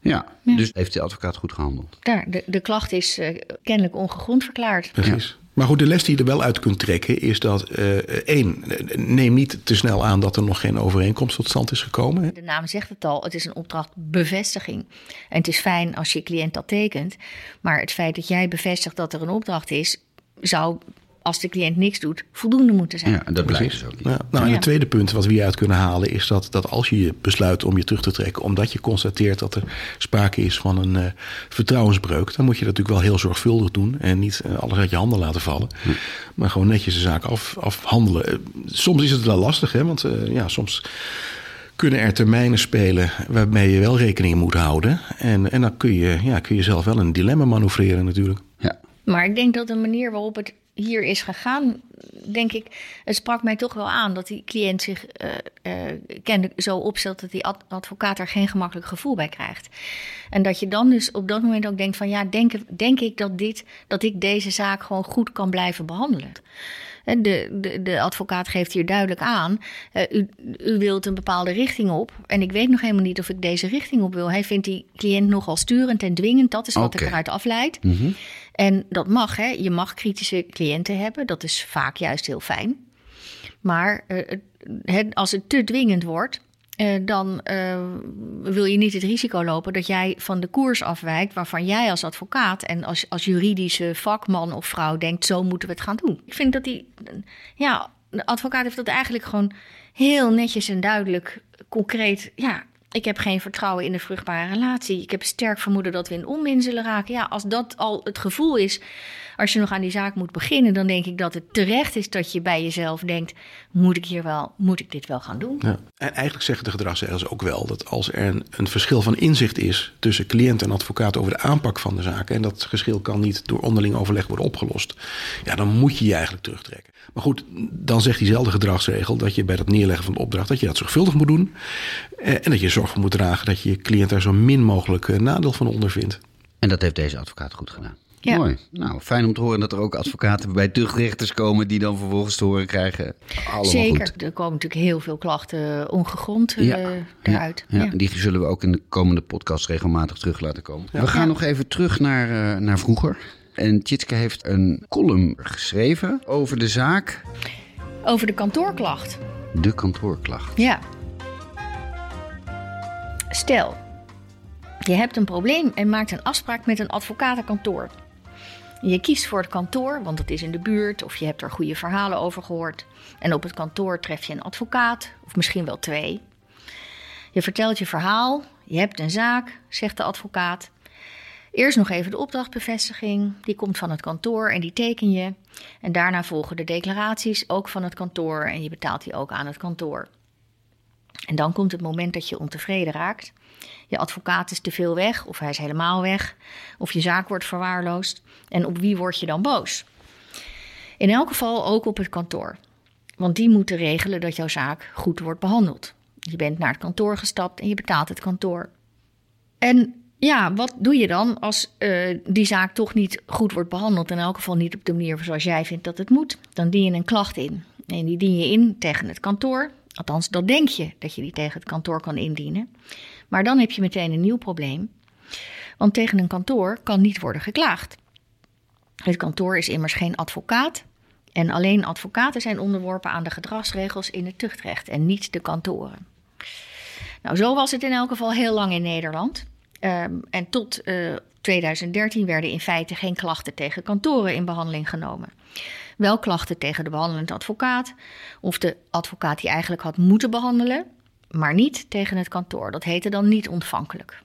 Ja, dus heeft de advocaat goed gehandeld. Daar, de, de klacht is eh, kennelijk ongegrond verklaard. Precies. Maar goed, de les die je er wel uit kunt trekken is dat eh, één, neem niet te snel aan dat er nog geen overeenkomst tot stand is gekomen. De naam zegt het al, het is een opdrachtbevestiging. En het is fijn als je cliënt dat tekent. Maar het feit dat jij bevestigt dat er een opdracht is, zou als de cliënt niks doet, voldoende moeten zijn. Ja, dat blijkt Precies. dus ook. Ja, nou, en Ja. het tweede punt wat we hieruit kunnen halen is dat, dat als je je besluit om je terug te trekken, omdat je constateert dat er sprake is van een eh, vertrouwensbreuk, dan moet je dat natuurlijk wel heel zorgvuldig doen en niet eh, alles uit je handen laten vallen, maar gewoon netjes de zaak af, afhandelen. Eh, soms is het wel lastig, hè, want eh, ja, soms kunnen er termijnen spelen waarmee je wel rekening moet houden. En, en dan kun je, ja, kun je zelf wel een dilemma manoeuvreren natuurlijk. Ja. Maar ik denk dat de manier waarop het hier is gegaan, denk ik, het sprak mij toch wel aan dat die cliënt zich eh eh, kennelijk zo opstelt dat die ad- advocaat er geen gemakkelijk gevoel bij krijgt. En dat je dan dus op dat moment ook denkt van ja, denk, denk ik dat, dit, dat ik deze zaak gewoon goed kan blijven behandelen. De, de, de advocaat geeft hier duidelijk aan, eh, u, u wilt een bepaalde richting op. En ik weet nog helemaal niet of ik deze richting op wil. Hij vindt die cliënt nogal sturend en dwingend. Dat is wat ik Oké. eruit afleid. En dat mag, hè. Je mag kritische cliënten hebben. Dat is vaak juist heel fijn. Maar eh, het- als het te dwingend wordt, eh, dan eh, wil je niet het risico lopen dat jij van de koers afwijkt, waarvan jij als advocaat en als, als juridische vakman of vrouw denkt: zo moeten we het gaan doen. Ik vind dat die, ja, de advocaat heeft dat eigenlijk gewoon heel netjes en duidelijk, concreet. Ja, ik heb geen vertrouwen in een vruchtbare relatie. Ik heb sterk vermoeden dat we in onmin zullen raken. Ja, als dat al het gevoel is, als je nog aan die zaak moet beginnen, dan denk ik dat het terecht is dat je bij jezelf denkt: moet ik hier wel, moet ik dit wel gaan doen? Ja. En eigenlijk zeggen de gedragsregels ook wel dat als er een, een verschil van inzicht is tussen cliënt en advocaat over de aanpak van de zaken, en dat verschil kan niet door onderling overleg worden opgelost, ja, dan moet je je eigenlijk terugtrekken. Maar goed, dan zegt diezelfde gedragsregel dat je bij het neerleggen van de opdracht dat je dat zorgvuldig moet doen. eh, En dat je zorg voor moet dragen dat je je cliënt daar zo min mogelijk eh, nadeel van ondervindt. En dat heeft deze advocaat goed gedaan. Ja. Mooi. Nou, fijn om te horen dat er ook advocaten bij tuchtrechters komen die dan vervolgens te horen krijgen. Allemaal Zeker, goed. er komen natuurlijk heel veel klachten ongegrond eh, Ja, eruit. Ja, Ja. Die zullen we ook in de komende podcast regelmatig terug laten komen. We gaan Ja. nog even terug naar, eh, naar vroeger. En Tjitske heeft een column geschreven over de zaak Over de kantoorklacht. De Kantoorklacht. Ja. Stel, je hebt een probleem en maakt een afspraak met een advocatenkantoor. Je kiest voor het kantoor, want het is in de buurt of je hebt er goede verhalen over gehoord. En op het kantoor tref je een advocaat, of misschien wel twee. Je vertelt je verhaal, je hebt een zaak, zegt de advocaat. Eerst nog even de opdrachtbevestiging, die komt van het kantoor en die teken je. En daarna volgen de declaraties, ook van het kantoor, en je betaalt die ook aan het kantoor. En dan komt het moment dat je ontevreden raakt. Je advocaat is te veel weg, of hij is helemaal weg, of je zaak wordt verwaarloosd. En op wie word je dan boos? In elk geval ook op het kantoor. Want die moeten regelen dat jouw zaak goed wordt behandeld. Je bent naar het kantoor gestapt en je betaalt het kantoor. En ja, wat doe je dan als eh, die zaak toch niet goed wordt behandeld? In elk geval niet op de manier zoals jij vindt dat het moet. Dan dien je een klacht in. En die dien je in tegen het kantoor. Althans, dat denk je dat je die tegen het kantoor kan indienen. Maar dan heb je meteen een nieuw probleem. Want tegen een kantoor kan niet worden geklaagd. Het kantoor is immers geen advocaat. En alleen advocaten zijn onderworpen aan de gedragsregels in het tuchtrecht en niet de kantoren. Nou, zo was het in elk geval heel lang in Nederland. Ehm, en tot eh, 2013 werden in feite geen klachten tegen kantoren in behandeling genomen. Wel klachten tegen de behandelend advocaat of de advocaat die eigenlijk had moeten behandelen, maar niet tegen het kantoor. Dat heette dan niet ontvankelijk.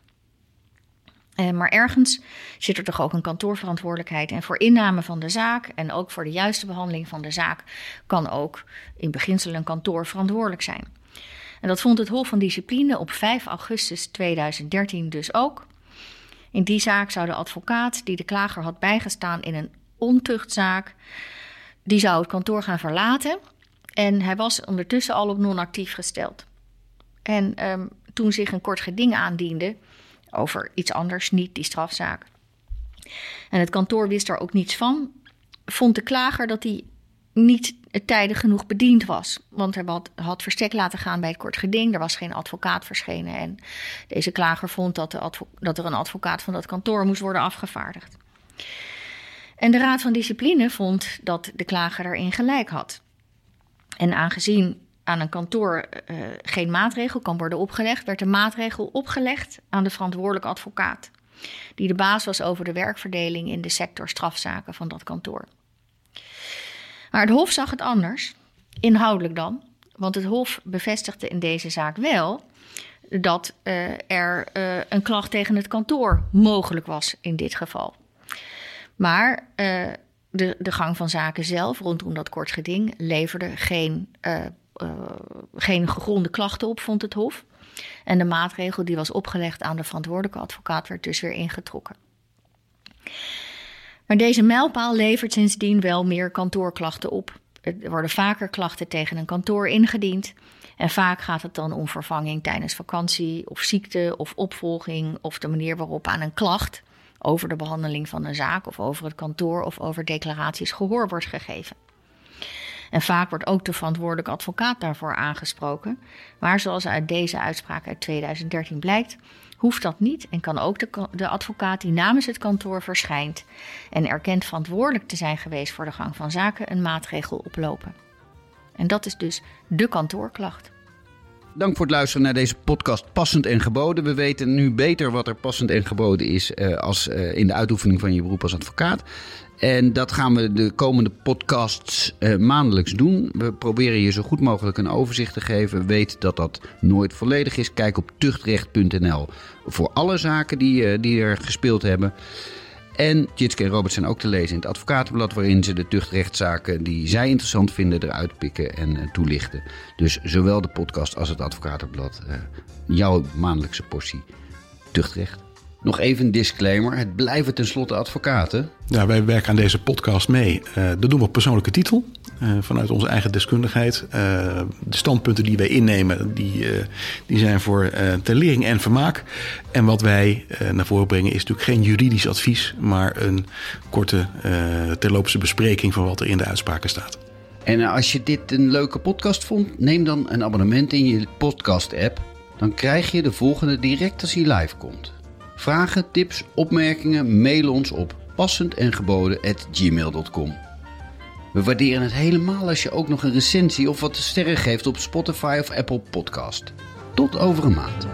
Eh, maar ergens zit er toch ook een kantoorverantwoordelijkheid. En voor inname van de zaak en ook voor de juiste behandeling van de zaak kan ook in beginsel een kantoor verantwoordelijk zijn. En dat vond het Hof van Discipline op 5 augustus 2013 dus ook. In die zaak zou de advocaat die de klager had bijgestaan in een ontuchtzaak, die zou het kantoor gaan verlaten. En hij was ondertussen al op non-actief gesteld. En ehm, toen zich een kort geding aandiende over iets anders, niet die strafzaak. En het kantoor wist daar ook niets van. Vond de klager dat hij niet tijdig genoeg bediend was. Want hij had, had verstek laten gaan bij het kort geding. Er was geen advocaat verschenen. En deze klager vond dat, de dat er een advocaat van dat kantoor moest worden afgevaardigd. En de Raad van Discipline vond dat de klager daarin gelijk had. En aangezien aan een kantoor eh, geen maatregel kan worden opgelegd, werd de maatregel opgelegd aan de verantwoordelijke advocaat, die de baas was over de werkverdeling in de sector strafzaken van dat kantoor. Maar het Hof zag het anders, inhoudelijk dan. Want het Hof bevestigde in deze zaak wel dat uh, er uh, een klacht tegen het kantoor mogelijk was in dit geval. Maar uh, de, de gang van zaken zelf rondom dat kort geding leverde geen, geen gegronde klachten op, vond het Hof. En de maatregel die was opgelegd aan de verantwoordelijke advocaat werd dus weer ingetrokken. Maar deze mijlpaal levert sindsdien wel meer kantoorklachten op. Er worden vaker klachten tegen een kantoor ingediend. En vaak gaat het dan om vervanging tijdens vakantie of ziekte of opvolging of de manier waarop aan een klacht over de behandeling van een zaak of over het kantoor of over declaraties gehoor wordt gegeven. En vaak wordt ook de verantwoordelijke advocaat daarvoor aangesproken. Maar zoals uit deze uitspraak uit 2013 blijkt, hoeft dat niet en kan ook de, de, advocaat die namens het kantoor verschijnt en erkent verantwoordelijk te zijn geweest voor de gang van zaken een maatregel oplopen. En dat is dus de kantoorklacht. Dank voor het luisteren naar deze podcast Passend en Geboden. We weten nu beter wat er passend en geboden is uh, als uh, in de uitoefening van je beroep als advocaat. En dat gaan we de komende podcasts uh, maandelijks doen. We proberen je zo goed mogelijk een overzicht te geven. Weet dat dat nooit volledig is. Kijk op tuchtrecht.nl voor alle zaken die, die er gespeeld hebben. En Jitske en Robert zijn ook te lezen in het advocatenblad... waarin ze de tuchtrechtszaken die zij interessant vinden eruit pikken en uh, toelichten. Dus zowel de podcast als het advocatenblad. Jouw maandelijkse portie tuchtrecht. Nog even een disclaimer. Het blijven tenslotte advocaten. Ja, wij werken aan deze podcast mee. Uh, dat doen we op persoonlijke titel. Uh, vanuit onze eigen deskundigheid. Uh, de standpunten die wij innemen, die, die zijn voor ter lering en vermaak. En wat wij naar voren brengen is natuurlijk geen juridisch advies, maar een korte terloopse bespreking van wat er in de uitspraken staat. En als je dit een leuke podcast vond, neem dan een abonnement in je podcast-app. Dan krijg je de volgende direct als hij live komt. Vragen, tips, opmerkingen, mail ons op passendengeboden.gmail.com. We waarderen het helemaal als je ook nog een recensie of wat sterren geeft op Spotify of Apple Podcast. Tot over een maand.